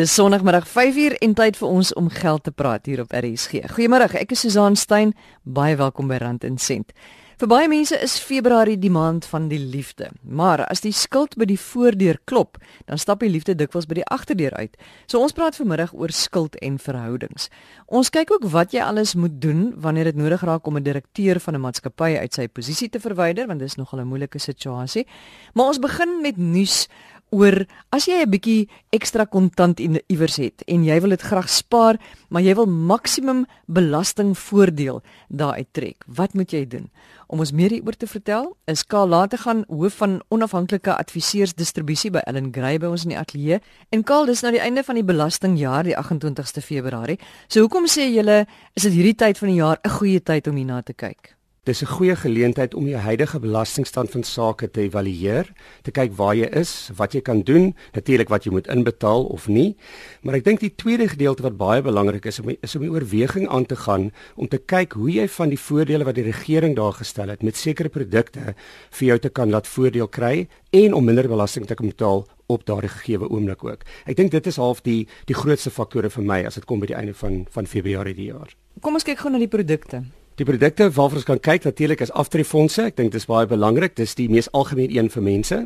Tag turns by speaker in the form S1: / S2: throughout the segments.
S1: Dis Sondagmiddag 5uur en tyd vir ons om geld te praat hier op RSG. Goeiemôre, ek is Susan Stein. Baie welkom by Rand en Sent. Vir baie mense is Februarie die maand van die liefde. Maar as die skuld by die voordeur klop, dan stap die liefde dikwels by die agterdeur uit. So ons praat vanmiddag oor skuld en verhoudings. Ons kyk ook wat jy alles moet doen wanneer dit nodig raak om 'n direkteur van 'n maatskappy uit sy posisie te verwyder, want dis nogal 'n moeilike situasie. Maar ons begin met nuus oor as jy 'n bietjie ekstra kontant iewers het en jy wil dit graag spaar, maar jy wil maksimum belastingvoordeel daaruit trek. Wat moet jy doen? Om ons meer hieroor te vertel, is Karl Lategan, hoof van onafhanklike adviseursdistribusie by Ellen Gray by ons in die ateljee. En Karl, dis nou die einde van die belastingjaar, die 28ste Februarie. So hoekom sê julle is dit hierdie tyd van die jaar 'n goeie tyd om hierna te kyk?
S2: Dis 'n goeie geleentheid om jou huidige belastingstand van sake te evalueer, te kyk waar jy is, wat jy kan doen, natuurlik wat jy moet inbetaal of nie. Maar ek dink die tweede gedeelte wat baie belangrik is, is om 'n oorweging aan te gaan om te kyk hoe jy van die voordele wat die regering daar gestel het met sekere produkte vir jou te kan laat voordeel kry en om minder belasting te kan betaal op daardie gegeewe oomblik ook. Ek dink dit is half die die grootste faktore vir my as dit kom by die einde van van Februarie die jaar.
S1: Kom ons kyk gou na die produkte.
S2: Die produkte waarvoor ons kan kyk natuurlik is aftreefondse. Ek dink dis baie belangrik. Dis die mees algemeen een vir mense.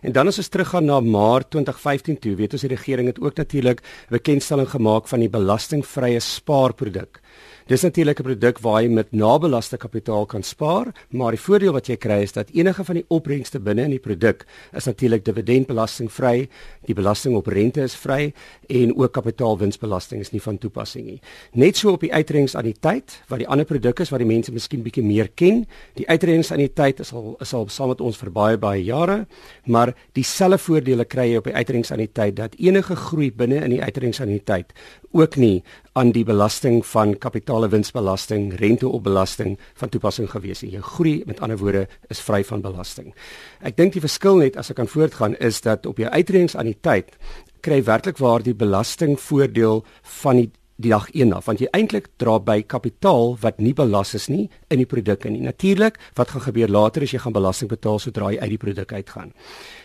S2: En dan as ons teruggaan na Maart 2015 toe, weet ons die regering het ook natuurlik 'n bekendstelling gemaak van die belastingvrye spaarproduk. Dis natuurlik 'n produk waar jy met nabelaste kapitaal kan spaar, maar die voordeel wat jy kry is dat enige van die opbrengste binne in die produk is natuurlik dividendbelastingvry, die belasting op rente is vry en ook kapitaalwinsbelasting is nie van toepassing nie. Net so op die uitredingsaniteit wat die ander produk is wat die mense miskien bietjie meer ken. Die uitredingsaniteit is al is al saam met ons vir baie baie jare, maar dieselfde voordele kry jy op die uitredingsaniteit dat enige groei binne in die uitredingsaniteit ook nie aan die belasting van kapitale winsbelasting, rente op belasting van toepassing gewees het. Jou groei met ander woorde is vry van belasting. Ek dink die verskil net as ek kan voortgaan is dat op jou uitredingsaniteit kry werklik waar die belastingvoordeel van die die dag 1 af want jy eintlik dra by kapitaal wat nie belas is nie in die produk nie. Natuurlik, wat gaan gebeur later as jy gaan belasting betaal sodra jy uit die produk uitgaan.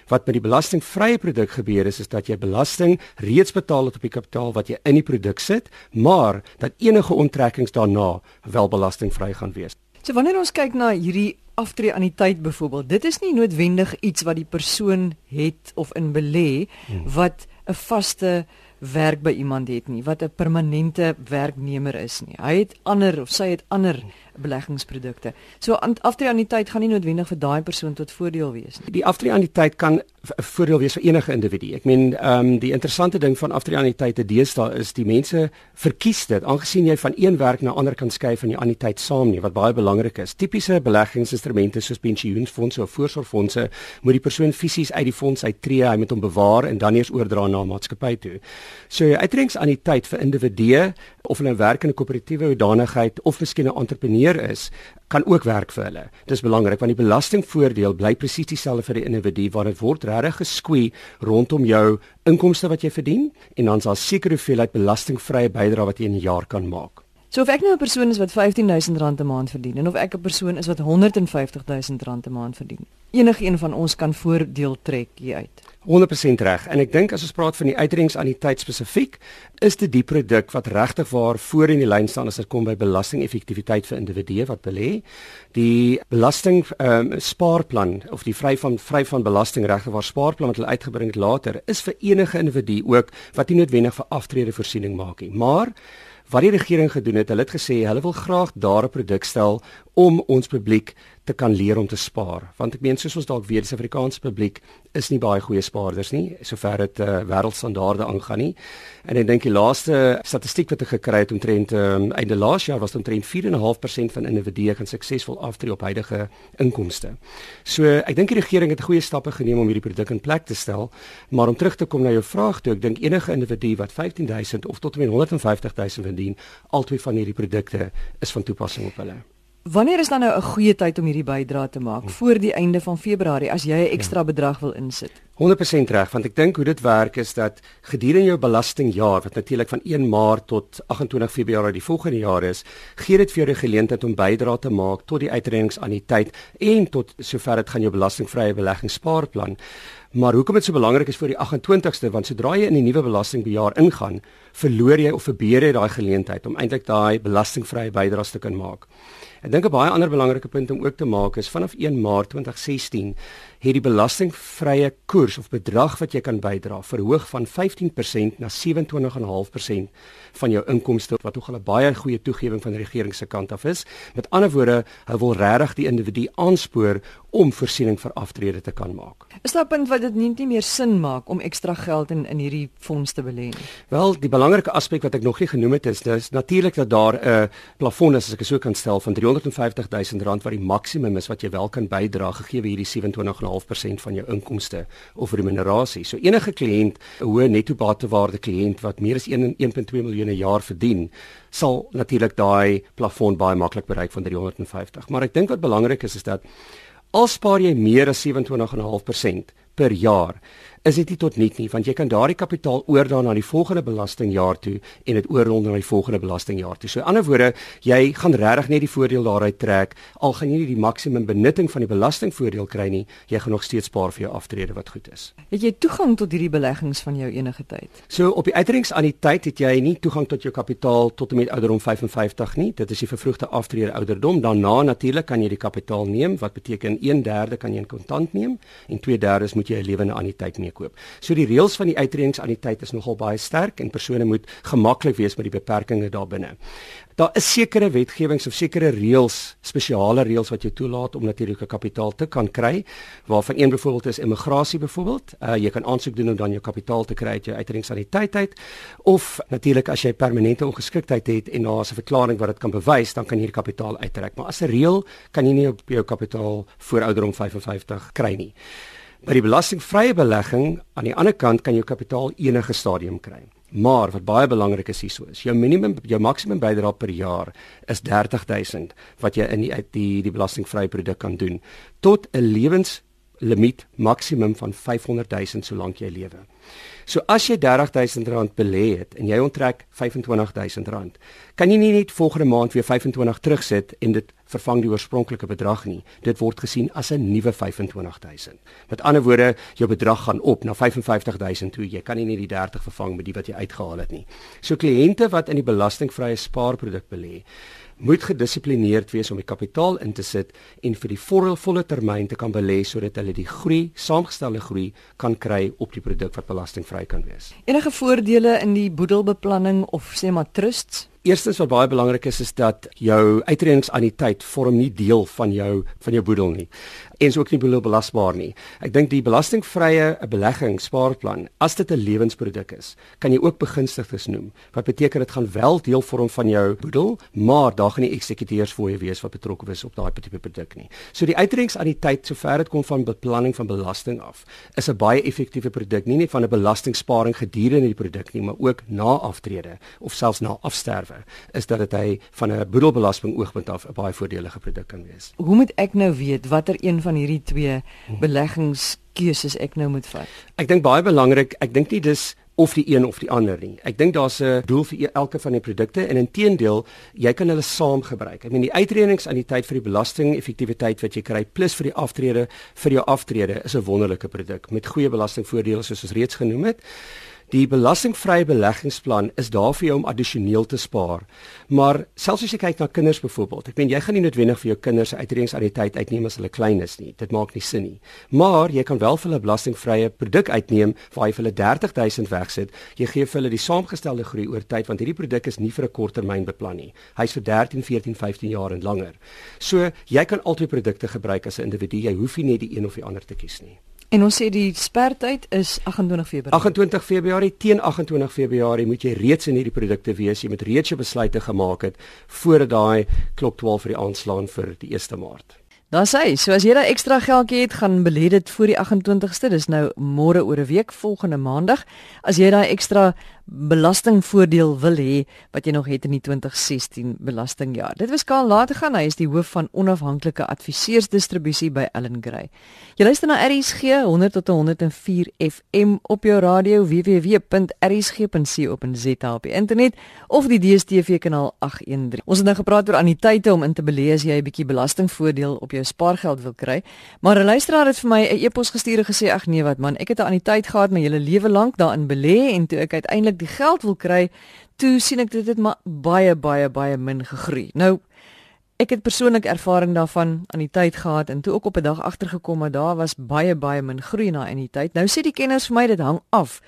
S2: Wat met die belastingvrye produk gebeur is is dat jy belasting reeds betaal het op die kapitaal wat jy in die produk sit, maar dat enige onttrekkings daarna wel belastingvry gaan wees.
S1: So wanneer ons kyk na hierdie aftree aan die tyd byvoorbeeld, dit is nie noodwendig iets wat die persoon het of in belê hmm. wat 'n vaste werk by iemand het nie, wat 'n permanente werknemer is nie. Hy het ander of sy het ander beleggingsprodukte. So aftree aan die tyd gaan nie noodwendig vir daai persoon tot voordeel wees nie.
S2: Die aftree aan die tyd kan 'n voordeel wees vir enige individu. Ek meen, ehm um, die interessante ding van aftree aan die tyd te deesdae is die mense verkies dit aangesien jy van een werk na ander kan skuif van die aan die tyd saam nie, wat baie belangrik is. Tipiese beleggingsinstrumente soos pensioenfondse of voorsorgfondse moet die persoon fisies uit die fonds uittreë, hy moet hom bewaar en dan eers oordra na 'n maatskappy toe. So uitreks aan die tyd vir individue of hulle werk in 'n koöperatiewe hoedanigheid of miskien 'n entrepreneur is, kan ook werk vir hulle. Dis belangrik want die belastingvoordeel bly presies dieselfde vir die individu waar dit word regtig geskwee rondom jou inkomste wat jy verdien en dan is daar sekere hoeveelheid belastingvrye bydrae wat jy in 'n jaar kan maak.
S1: So of ek nou 'n persoon is wat R15000 'n maand verdien en of ek 'n persoon is wat R150000 'n maand verdien, enige een van ons kan voordeel trek hier uit.
S2: 100% reg. En ek dink as ons praat van die uitredingsaniteit spesifiek, is dit die produk wat regtig waar voor in die lyn staan as dit kom by belastingeffektiwiteit vir individue wat belê. Die belasting ehm um, spaarplan of die vry van vry van belasting regtig waar spaarplan wat hulle uitgebring het later is vir enige individu ook wat nie noodwendig vir aftrede voorsiening maak nie. Maar wat die regering gedoen het, hulle het gesê hulle wil graag daar 'n produk stel om ons publiek te kan leer om te spaar. Want ek meen soos ons dalk weet die Suid-Afrikaanse publiek is nie baie goeie spaarders nie sover dit uh, wêreldstandaarde aangaan nie. En ek dink die laaste statistiek wat ek gekry het omtrent um, einde laas jaar was omtrent 4.5% van individue kan suksesvol aftree op huidige inkomste. So ek dink die regering het goeie stappe geneem om hierdie produk in plek te stel. Maar om terug te kom na jou vraag toe ek dink enige individu wat 15000 of tot en met 150000 verdien albei van hierdie produkte is van toepassing op hulle
S1: Wanneer is dan nou 'n goeie tyd om hierdie bydrae te maak? Voor die einde van Februarie as jy 'n ekstra ja. bedrag wil insit.
S2: 100% reg, want ek dink hoe dit werk is dat gedurende jou belastingjaar wat natuurlik van 1 Maart tot 28 Februarie die volgende jaar is, gee dit vir jou die geleentheid om bydrae te maak tot die uitredingsaanniteit en tot sover dit gaan jou belastingvrye beleggingsspaarplan. Maar hoekom dit so belangrik is vir die 28ste want sodra jy in die nuwe belastingbejaar ingaan, verloor jy of verbeur jy daai geleentheid om eintlik daai belastingvrye bydraes te kan maak. Ek dink 'n baie ander belangrike punt om ook te maak is vanaf 1 Maart 2016 het die belastingvrye koers of bedrag wat jy kan bydra verhoog van 15% na 27.5% van jou inkomste wat nogal 'n baie goeie toegewing van die regering se kant af is. Met ander woorde, hy wil regtig die individu aanspoor om voorsiening vir aftrede te kan maak.
S1: Is daar 'n punt wat dit nie, nie meer sin maak om ekstra geld in in hierdie fonds te belê nie?
S2: Wel, die belangrike aspek wat ek nog nie genoem het is dis natuurlik dat daar 'n plafon is as ek so kan stel van 350 000 rand wat die maksimum is wat jy wel kan bydra gegee hierdie 27.5% van jou inkomste of remunerasie. So enige kliënt, 'n hoë netto batewaarde kliënt wat meer as 1.2 miljoen 'n jaar verdien, sal natuurlik daai plafon baie maklik bereik van 350. Maar ek dink wat belangrik is is dat al spaar jy meer as 27.5% per jaar is dit nie tot nut nie want jy kan daardie kapitaal oordra na die volgende belastingjaar toe en dit oorrol na die volgende belastingjaar toe. So in ander woorde, jy gaan regtig net die voordeel daaruit trek al gaan jy nie die maksimum benutting van die belastingvoordeel kry nie, jy gaan nog steeds spaar vir jou aftrede wat goed is.
S1: Het jy toegang tot hierdie beleggings van jou enige tyd?
S2: So op die uitredingsaanniteit het jy nie toegang tot jou kapitaal tot en met ouderdom 55 nie. Dit is die vervroegde aftrede ouderdom. Daarna natuurlik kan jy die kapitaal neem wat beteken 1/3 kan jy in kontant neem en 2/3 moet jy 'n lewende anniteit mee koop. So die reëls van die uitredingsaanniteit is nogal baie sterk en persone moet gemaklik wees met die beperkings daarbinne. Daar is sekere wetgewings of sekere reëls, spesiale reëls wat jou toelaat om natuurlike kapitaal te kan kry, waarvan een byvoorbeeld is immigrasie byvoorbeeld. Uh jy kan aansoek doen om dan jou kapitaal te kry uit jou uitredingsaanniteit uit of natuurlik as jy permanente ongeskiktheid het en daar is 'n verklaring wat dit kan bewys, dan kan jy die kapitaal uittrek. Maar as 'n reël kan jy nie jou kapitaal voor ouderdom 55 kry nie. By die belastingvrye belegging aan die ander kant kan jy kapitaal enige stadium kry. Maar wat baie belangrik is hierso is, jou minimum jou maksimum bydrae per jaar is 30000 wat jy in die die, die belastingvrye produk kan doen tot 'n lewenslimiet maksimum van 500000 solank jy lewe. So as jy R30000 belê het en jy onttrek R25000, kan jy nie net volgende maand weer 25 terugsit en dit vervang die oorspronklike bedrag nie. Dit word gesien as 'n nuwe 25000. Met ander woorde, jou bedrag gaan op na 55000 toe. Jy kan nie net die 30 vervang met die wat jy uitgehaal het nie. So kliënte wat in die belastingvrye spaarproduk belê, moet gedissiplineerd wees om die kapitaal in te sit en vir die volle termyn te kan belê sodat hulle die groei, saamgestelde groei kan kry op die produk wat belastingvry kan wees.
S1: Enige voordele in die boedelbeplanning of sê maar trusts?
S2: Eerstens wat baie belangrik is is dat jou uitredingsaanniteit vorm nie deel van jou van jou boedel nie en is ook nie belasbaar nie. Ek dink die belastingvrye belegging spaarplan, as dit 'n lewensproduk is, kan jy ook begunstigdes noem. Wat beteken dit gaan wel deel vorm van jou boedel, maar daar gaan nie eksekuteurs voor jou wees wat betrokke is op daai tipe produk nie. So die uitredingsaanniteit sover dit kom van beplanning van belasting af, is 'n baie effektiewe produk, nie net van 'n belastingsparing gedurende die produk nie, maar ook na aftrede of selfs na afsterwe is dat dit hy van 'n boedelbelasting oogpunt af 'n baie voordelige produk kan wees.
S1: Hoe moet ek nou weet watter een van hierdie twee beleggingskeuses ek nou moet vat?
S2: Ek dink baie belangrik, ek dink nie dis of die een of die ander nie. Ek dink daar's 'n doel vir e- elke van die produkte en inteendeel, jy kan hulle saam gebruik. Ek meen die uitredings aan die tyd vir die belasting effektiwiteit wat jy kry plus vir die aftrede vir jou aftrede is 'n wonderlike produk met goeie belastingvoordele soos ons reeds genoem het. Die belastingvrye beleggingsplan is daar vir jou om addisioneel te spaar. Maar selfs as jy kyk na kinders byvoorbeeld, ek meen jy gaan nie noodwendig vir jou kinders uitredingsariteit uitneem as hulle klein is nie. Dit maak nie sin nie. Maar jy kan wel vir hulle belastingvrye produk uitneem waar jy vir hulle 30000 wegsit. Jy gee vir hulle die saamgestelde groei oor tyd want hierdie produk is nie vir 'n korttermyn beplan nie. Hy's vir 13, 14, 15 jaar en langer. So jy kan altyd produkte gebruik as 'n individu. Jy hoef nie net die een of die ander te kies nie.
S1: En ons sê die spertyd is 28 Februarie.
S2: 28 Februarie teen 28 Februarie moet jy reeds in hierdie produkte wees. Jy moet reeds jou besluite gemaak het voordat daai klok 12 vir die aanslaan vir die 1 Maart.
S1: Daar sê, so as jy daai ekstra geldjie het, gaan belê dit voor die 28ste. Dis nou môre oor 'n week, volgende maandag. As jy daai ekstra belastingvoordeel wil hê wat jy nog het in die 2016 belastingjaar. Dit was Karl Lategan, hy is die hoof van onafhanklike adviseursdistribusie by Allen Gray. Jy luister na RSG 100 tot 104 FM op jou radio www.rsg.co.za op die internet of die DStv kanaal 813. Ons het nou gepraat oor anniteite om in te belê as jy 'n bietjie belastingvoordeel op jou spaargeld wil kry. Maar 'n luisteraar het vir my 'n e-pos gestuur en gesê ag nee wat man, ek het 'n anniteit gehad my hele lewe lank daarin belê en toe ek uiteindelik die geld wil kry, toe sien ek dit het maar baie baie baie min gegroei. Nou ek het persoonlik ervaring daarvan aan die tyd gehad en toe ook op 'n dag agtergekom dat daar was baie baie min groei na in die tyd. Nou sê die kenners vir my dit hang af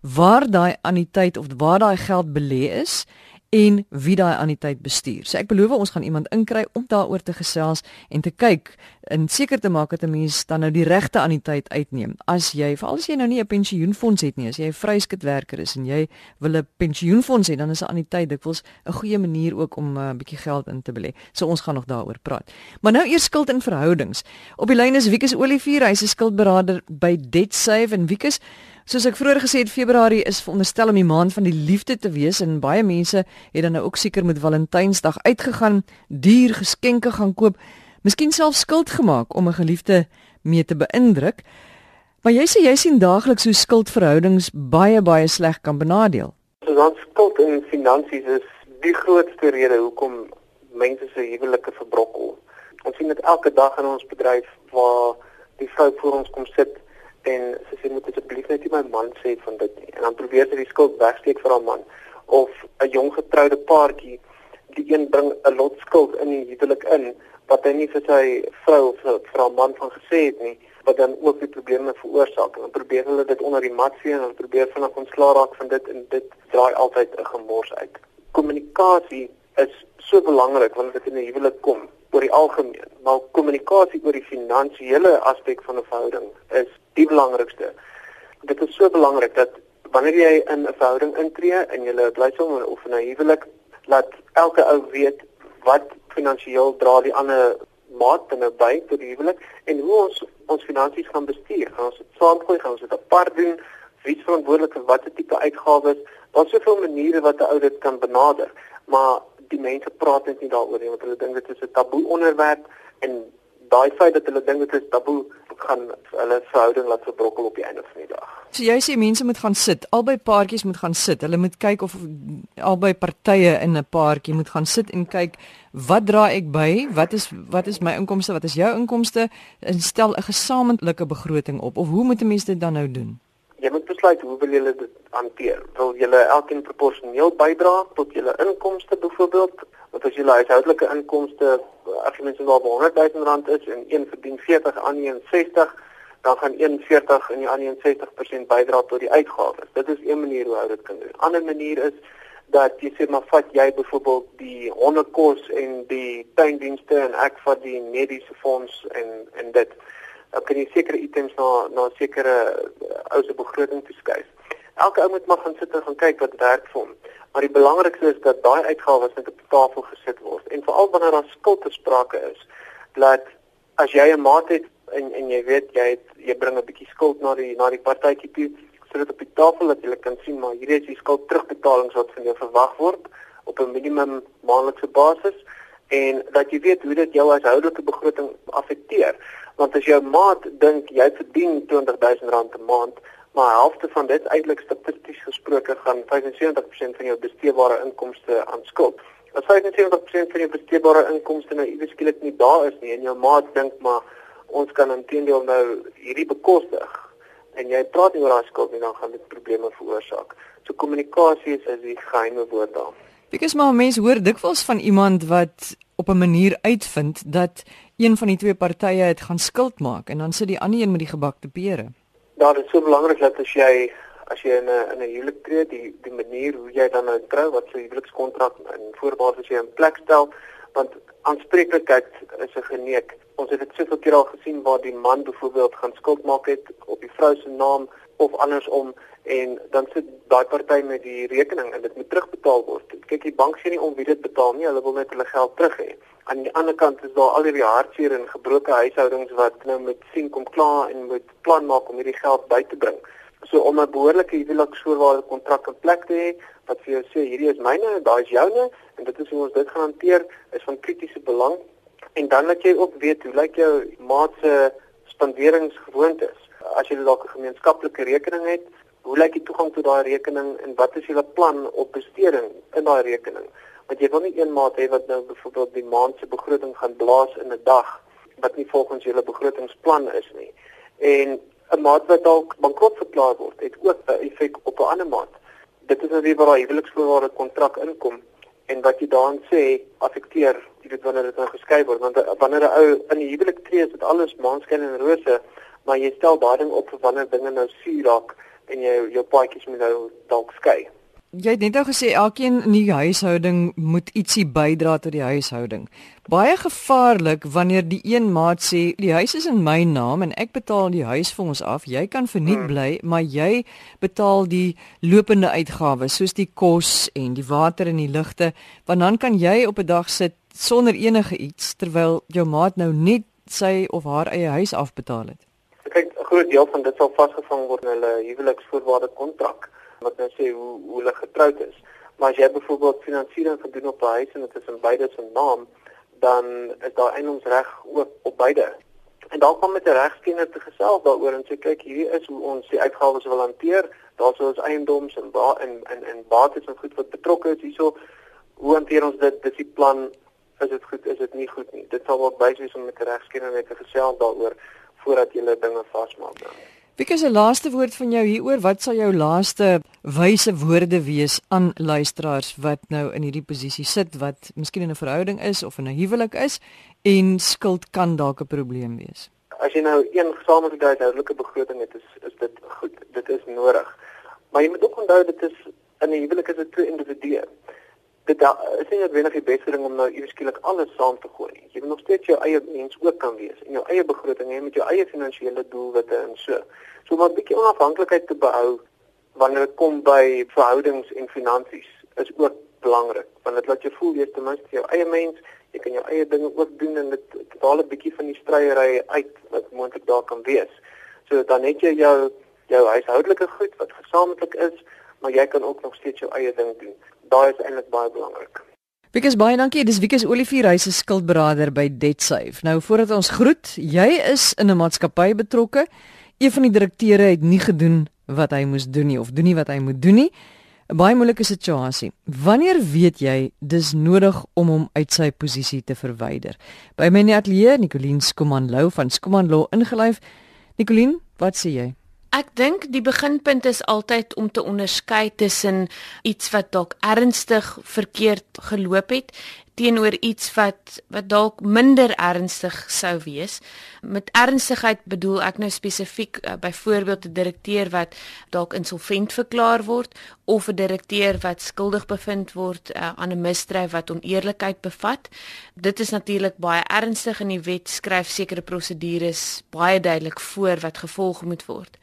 S1: waar daai anniteit of waar daai geld belê is en wie daai anniteit bestuur. So ek belowe ons gaan iemand inkry om daaroor te gesels en te kyk en seker te maak dat 'n mens dan nou die regte anniteit uitneem. As jy veral as jy nou nie 'n pensioenfonds het nie, as jy 'n vryskutwerker is en jy wil 'n pensioenfonds hê, dan is 'n anniteit dikwels 'n goeie manier ook om 'n uh, bietjie geld in te belê. So ons gaan nog daaroor praat. Maar nou eers skuld en verhoudings. Op die lyn is Wikus Olivier, hy's 'n skuldberader by DebtSave en Wikus Soos ek vroeër gesê het, Februarie is veronderstel om die maand van die liefde te wees en baie mense het dan nou ook seker met Valentynsdag uitgegaan, duur geskenke gaan koop, miskien self skuld gemaak om 'n geliefde mee te beïndruk. Maar jy sê jy sien daagliks hoe skuldverhoudings baie baie sleg kan benadeel.
S3: Dan skuld en finansies is die grootste rede hoekom mense se huwelike verbrokkel. Ons sien dit elke dag in ons bedryf waar die vrou voor ons kom sit en sy sê moet asseblief net nie my man sê van dit nie. En dan probeer sy die skuld wegsteek vir haar man of 'n jong getroude paartjie die een bring 'n lot skuld in die huwelik in wat hy nie vir sy vrou of vir haar man van gesê het nie wat dan ook die probleme veroorsaak. En dan probeer hulle dit onder die mat sien en dan probeer hulle ontslaa raak van dit en dit draai altyd 'n gemors uit. Kommunikasie is so belangrik wanneer dit in 'n huwelik kom oor die algemeen, maar kommunikasie oor die finansiële aspek van 'n verhouding is die belangrikste. Dit is so belangrik dat wanneer jy in 'n verhouding intree en jy bly saam of 'n huwelik, laat elke ou weet wat finansiëel dra die ander maat binne by tot die huwelik en hoe ons ons finansies gaan bestuur. Gaan ons dit saamgooi, gaan ons dit apart doen? Wie is verantwoordelik vir watter tipe uitgawes? Daar's soveel maniere wat 'n ou dit kan benader, maar die mense praat net nie daaroor nie want hulle dink dit is 'n taboe onderwerp en daai feit dat hulle dink dit is taboe gaan hulle verhouding laat verbrokkel op die einde van die dag.
S1: So jy sê mense moet gaan sit, albei paartjies moet gaan sit. Hulle moet kyk of albei partye in 'n paartjie moet gaan sit en kyk wat dra ek by? Wat is wat is my inkomste? Wat is jou inkomste? En stel 'n gesamentlike begroting op of hoe moet 'n mens dit dan nou doen?
S3: Jy moet besluit hoe wil jy dit hanteer? Wil jy elkeen proporsioneel bydra tot jou inkomste byvoorbeeld? Want as jy huishoudelike inkomste as jy mens nou op 100 000 rand is en een verdien 40 aan 61 dan gaan 41 en die ander 61% bydra tot die uitgawes. Dit is een manier hoe ou dit kan doen. 'n Ander manier is dat jy sê maar vat jy byvoorbeeld die hondekos en die tuindienste en ek vat die mediese fonds en en dit dan kan jy sekere items na na sekere uh, ou se begroting toeskuif. Elke ou moet maar gaan sit en gaan kyk wat werk vir hom. Maar die belangrikste is dat daai uitgawes net op tafel gesit word. En veral wanneer daar skuld te sprake is, dat as jy 'n maat het en en jy weet jy het jy bring 'n bietjie skuld na die na die partytjie toe, sodat op die tafel dat jy kan sien maar hierdie is die skuld terugbetalings wat van jou verwag word op 'n minimum maandelikse basis en dat jy weet hoe dit jou huishoudelike begroting affekteer. Want as jou maat dink jy verdien R20000 'n maand, maar helfte van dit eintlik statisties gesproke gaan 75% van jou besteedbare inkomste aan skuld. As 75% van jou besteedbare inkomste nou iewes skielik nie daar is nie en jou maat dink maar ons kan intedeel nou hierdie bekostig en jy praat nie oor daai skuld nie dan gaan dit probleme veroorsaak. So kommunikasie is is die geheime woord daar.
S1: Because maar mense hoor dikwels van iemand wat op 'n manier uitvind dat een van die twee partye het gaan skuld maak en dan sit die ander een met die gebakte pere.
S3: Ja, dit is so belangrik dat as jy as jy in 'n in 'n huwelik tree, die die manier hoe jy dan nou trou, wat so huwelikskontrak en voorwaardes jy in plek stel, want aanspreeklikheid is 'n geneek. Ons het dit soveel keer al gesien waar die man byvoorbeeld gaan skuld maak het op die vrou se naam of andersom en dan sit daai party met die rekening en dit moet terugbetaal word. Kyk, die bank sê nie om wie dit betaal nie, hulle wil net hulle geld terug hê. Aan die ander kant is daar al hierdie hartseer en gebroke huishoudings wat nou met sien kom klaar en moet plan maak om hierdie geld by te bring. So om 'n behoorlike huweliksvoorwaarde kontrak in plek te hê wat vir jou sê hierdie is myne, daai is joune en dit is hoe ons dit gaan hanteer is van kritiese belang. En dan dat jy ook weet hoe lyk jou maat se spanderingsgewoontes. As jy dalk 'n gemeenskaplike rekening het, hoe lyk die toegang tot daai rekening en wat is julle plan op besteding in daai rekening? Want jy wil nie een maat hê wat nou byvoorbeeld die maand se begroting gaan blaas in 'n dag wat nie volgens julle begrotingsplan is nie. En 'n maat wat dalk bankrot verklaar word, het ook 'n effek op 'n ander maat. Dit is nou weer waar die huweliksvoorwaarde kontrak inkom en wat jy daarin sê affekteer weet wanneer dit nou geskei word want wanneer 'n ou in die huwelik tree is dit alles maanskyn en rose maar jy stel daai ding op vir wanneer dinge nou suur raak en jy jou paadjies moet nou dalk skei.
S1: Jy het net nou gesê elkeen in die huishouding moet ietsie bydra tot die huishouding. Baie gevaarlik wanneer die een maat sê die huis is in my naam en ek betaal die huis vir ons af. Jy kan verniet hmm. bly, maar jy betaal die lopende uitgawes soos die kos en die water en die ligte, want dan kan jy op 'n dag sit sonder enige iets terwyl jou maat nou net sy of haar eie huis afbetaal het.
S3: Kyk, 'n groot deel van dit sal vasgevang word in hulle huweliksvoorwaarde kontrak wat nou sê hoe hoe hulle getroud is. Maar as jy byvoorbeeld finansiering gedoen op 'n huis en dit is in beide se naam, dan is daar eiendomsreg ook op beide. En dan kom met 'n regskenner te gesels daaroor en sê kyk hier is hoe ons die uitgawes wil hanteer. Daar's ons eiendoms en ba en en en bates en goed wat betrokke is hierso. Hoe hanteer ons dit? Dis die plan. Is dit goed? Is dit nie goed nie? Dit sal ook basies om met 'n regskenner net te gesels daaroor voordat jy dinge vasmaak. Dan.
S1: Wie is 'n laaste woord van jou hieroor? Wat sal jou laaste wyse woorde wees aan luisteraars wat nou in hierdie posisie sit wat miskien in 'n verhouding is of in 'n huwelik is en skuld kan dalk 'n probleem wees?
S3: As jy nou een gesamentlike huishoudelike begroting het, is is dit goed. Dit is nodig. Maar jy moet ook onthou dit is in 'n huwelik is dit twee individue dit is nie noodwendig die beste ding om nou eers skielik alles saam te gooi nie. Jy moet nog steeds jou eie mens ook kan wees en jou eie begroting hê met jou eie finansiële doelwitte en so. So om 'n bietjie onafhanklikheid te behou wanneer dit kom by verhoudings en finansies is ook belangrik want dit laat jou voel jy is ten minste jou eie mens, jy kan jou eie dinge ook doen en dit behaal 'n bietjie van die stryery uit wat moontlik daar kan wees. So dan het jy jou jou huishoudelike goed wat gesamentlik is, maar jy kan ook nog steeds jou eie ding doen daai is eintlik baie belangrik.
S1: Wikus baie dankie. Dis Wikus Olivier, hy's 'n skuldberader by DebtSafe. Nou voordat ons groet, jy is in 'n maatskappy betrokke. Een van die direkteure het nie gedoen wat hy moes doen nie of doen nie wat hy moet doen nie. 'n Baie moeilike situasie. Wanneer weet jy dis nodig om hom uit sy posisie te verwyder? By my ateljee, Nicoline Skumanlou van Skumanlou ingelyf. Nicoline, wat sê jy?
S4: Ek dink die beginpunt is altyd om te onderskei tussen iets wat dalk ernstig verkeerd geloop het teenoor iets wat wat dalk minder ernstig sou wees. Met ernstigheid bedoel ek nou spesifiek uh, byvoorbeeld 'n direkteur wat dalk insolvent verklaar word of 'n direkteur wat skuldig bevind word uh, aan 'n misdryf wat oneerlikheid bevat. Dit is natuurlik baie ernstig en die wet skryf sekere prosedures baie duidelik voor wat gevolg moet word.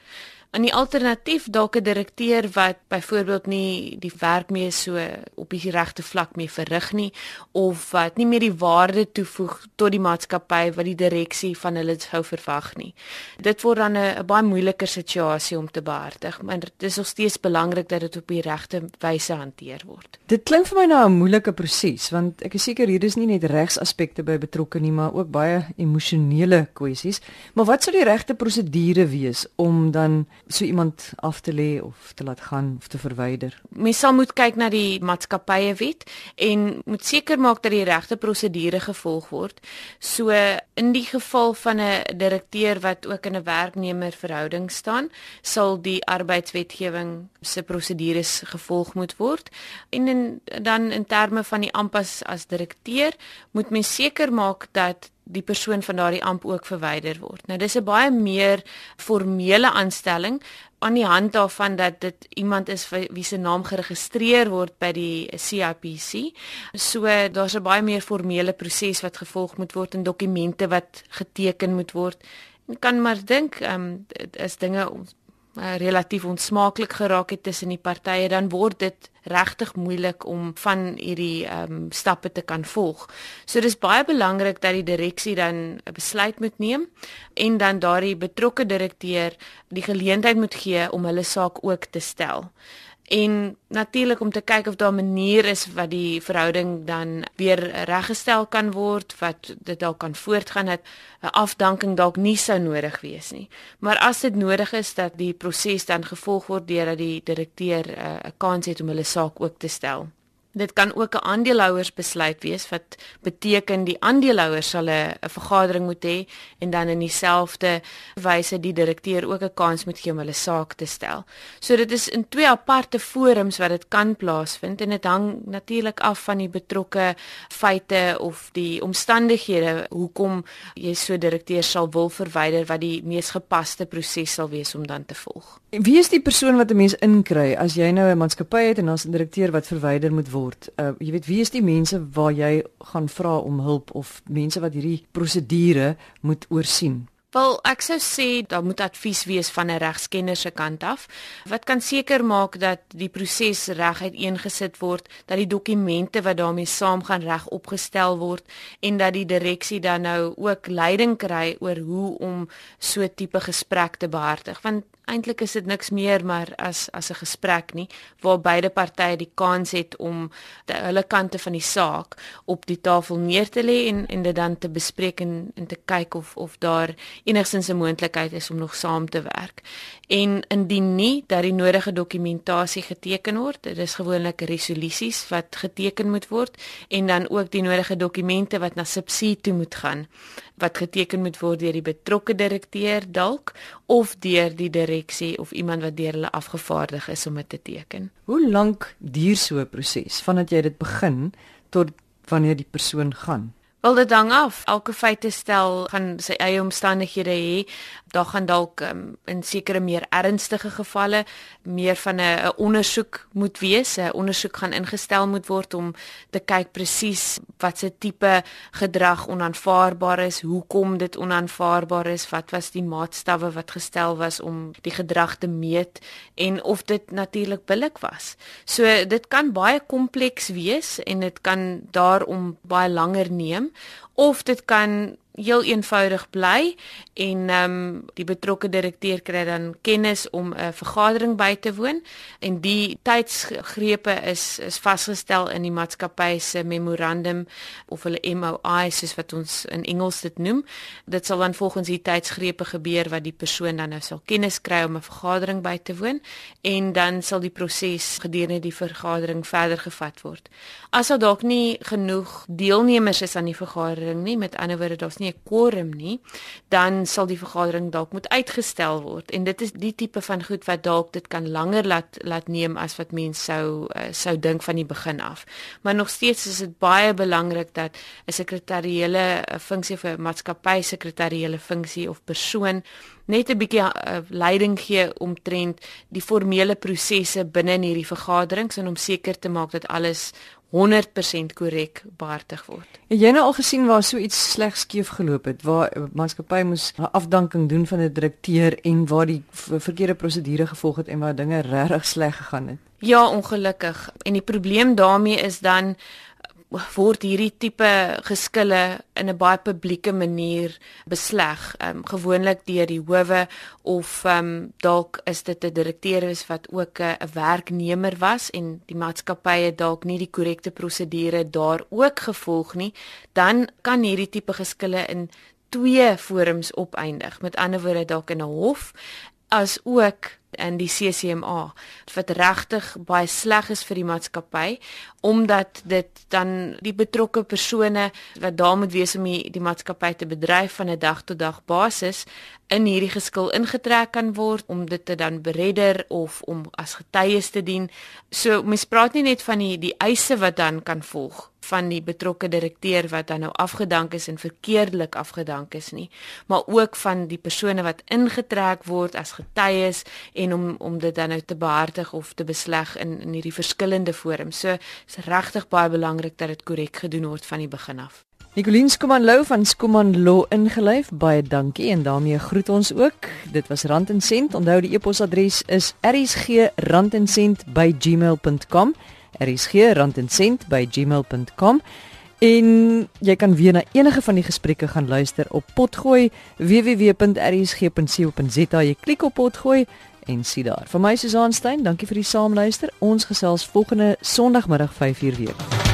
S4: En die alternatief dalk 'n direkteur wat byvoorbeeld nie die werk mee so op die regte vlak mee verrig nie of wat nie meer die waarde toevoeg tot die maatskappy wat die direksie van hulle sou verwag nie. Dit word dan 'n baie moeiliker situasie om te behartig, maar dit is nog steeds belangrik dat dit op die regte wyse hanteer word.
S1: Dit klink vir my nou 'n moeilike proses want ek is seker hier is nie net regsaspekte by betrokke nie, maar ook baie emosionele kwessies. Maar wat sou die regte prosedure wees om dan so iemand af te lê of te laat gaan of te verwyder.
S4: Mens sal moet kyk na die maatskappye wet en moet seker maak dat die regte prosedure gevolg word. So in die geval van 'n direkteur wat ook in 'n werknemer verhouding staan, sal die arbeidswetgewing se prosedures gevolg moet word. En in, dan in terme van die ampas as direkteur, moet mens seker maak dat die persoon van daardie amp ook verwyder word. Nou dis 'n baie meer formele aanstelling aan die hand daarvan dat dit iemand is wie se naam geregistreer word by die CIPC. So daar's 'n baie meer formele proses wat gevolg moet word en dokumente wat geteken moet word. Ek kan maar dink, ehm um, is dinge uh, relatief onsmaaklik geraak het tussen die partye, dan word dit regtig moeilik om van hierdie ehm um, stappe te kan volg. So dis baie belangrik dat die direksie dan 'n besluit moet neem en dan daardie betrokke direkteur die geleentheid moet gee om hulle saak ook te stel en natuurlik om te kyk of daar 'n manier is wat die verhouding dan weer reggestel kan word wat dit dalk kan voortgaan dat 'n afdanking dalk nie sou nodig wees nie. Maar as dit nodig is dat die proses dan gevolg word deurdat die direkteur eh, 'n uh, kans het om hulle saak ook te stel Dit kan ook 'n aandeelhouersbesluit wees wat beteken die aandeelhouers sal 'n vergadering moet hê en dan in dieselfde wyse die direkteur ook 'n kans moet gee om hulle saak te stel. So dit is in twee aparte forums wat dit kan plaasvind en dit hang natuurlik af van die betrokke feite of die omstandighede hoekom jy so direkteur sal wil verwyder wat die mees gepaste proses sal wees om dan te volg.
S1: Wie is die persoon wat 'n mens inkry as jy nou 'n maatskappy het en ons 'n direkteur wat verwyder moet word? Uh jy weet wie is die mense waar jy gaan vra om hulp of mense wat hierdie prosedure moet oorsien?
S4: Wel, ek sou sê daar moet advies wees van 'n regskenner se kant af wat kan seker maak dat die proses reg uiteengesit word, dat die dokumente wat daarmee saamgaan reg opgestel word en dat die direksie dan nou ook leiding kry oor hoe om so tipe gesprek te behartig. Want eintlik is dit niks meer maar as as 'n gesprek nie waar beide partye die kans het om die, hulle kante van die saak op die tafel neer te lê en en dit dan te bespreek en en te kyk of of daar enigstens 'n moontlikheid is om nog saam te werk. En indien nie dat die nodige dokumentasie geteken word, dit is gewoonlik resolusies wat geteken moet word en dan ook die nodige dokumente wat na subsidie toe moet gaan wat geteken moet word deur die betrokke direkteur dalk of deur die direksie of iemand wat deur hulle afgevaardig is om dit te teken.
S1: Hoe lank duur so 'n proses vandat jy dit begin tot wanneer die persoon gaan?
S4: Wel dit hang af. Elke feite stel gaan sy eie omstandighede hê. Daar gaan dalk um, in sekere meer ernstige gevalle meer van 'n ondersoek moet wees. 'n Ondersoek gaan ingestel moet word om te kyk presies wat se tipe gedrag onaanvaarbaar is, hoekom dit onaanvaarbaar is, wat was die maatstawwe wat gestel was om die gedrag te meet en of dit natuurlik billik was. So dit kan baie kompleks wees en dit kan daarom baie langer neem of dit kan heel eenvoudig bly en ehm um, die betrokke direkteur kry dan kennis om 'n vergadering by te woon en die tydsgrepe is is vasgestel in die maatskappy se memorandum of hulle MOI soos wat ons in Engels dit noem. Dit sal dan volgens die tydsgrepe gebeur wat die persoon dan nou sal kennis kry om 'n vergadering by te woon en dan sal die proses gedurende die vergadering verder gevat word. As daar dalk nie genoeg deelnemers is aan die vergadering nie met ander woorde daar's nie 'n quorum nie, dan sal die vergadering dalk moet uitgestel word en dit is die tipe van goed wat dalk dit kan langer laat laat neem as wat mense sou uh, sou dink van die begin af. Maar nog steeds is dit baie belangrik dat 'n sekretariële uh, funksie vir maatskappy sekretariële funksie of persoon net 'n bietjie uh, leiding gee omtrent die formele prosesse binne in hierdie vergaderings en om seker te maak dat alles 100% korrek behartig word.
S1: Het jy nou al gesien waar so iets sleg skeef geloop het waar maatskappy moes 'n afdanking doen van 'n direkteur en waar die verkeerde prosedure gevolg het en waar dinge regtig sleg gegaan het?
S4: Ja, ongelukkig. En die probleem daarmee is dan word hierdie tipe geskille in 'n baie publieke manier besleg, um, gewoonlik deur die howe of um, dalk is dit 'n direkteur is wat ook 'n werknemer was en die maatskappye dalk nie die korrekte prosedure daar ook gevolg nie, dan kan hierdie tipe geskille in twee forums opeindig. Met ander woorde dalk in 'n hof as ook in die CCMA wat regtig baie sleg is vir die maatskappy omdat dit dan die betrokke persone wat daar moet wees om die, die maatskappy te bedryf van 'n dag tot dag basis in hierdie geskil ingetrek kan word om dit te dan beredder of om as getuies te dien. So mens praat nie net van die die eise wat dan kan volg van die betrokke direkteur wat dan nou afgedank is en verkeerdelik afgedank is nie, maar ook van die persone wat ingetrek word as getuies en om om dit dan nou te behartig of te besleg in in hierdie verskillende forums. So is regtig baie belangrik dat dit korrek gedoen word van die begin af.
S1: Nicoline Skuman Lou van Skuman Law ingelyf. Baie dankie en daarmee groet ons ook. Dit was Rand en Sent. Onthou die e-posadres is rsgrandencent@gmail.com. rsgrandencent@gmail.com. En jy kan weer na enige van die gesprekke gaan luister op Potgooi www.rsg.co.za. Jy klik op Potgooi en sien daar. Vir my Susan Stein, dankie vir die saamluister. Ons gesels volgende Sondagmiddag 5:00 weer.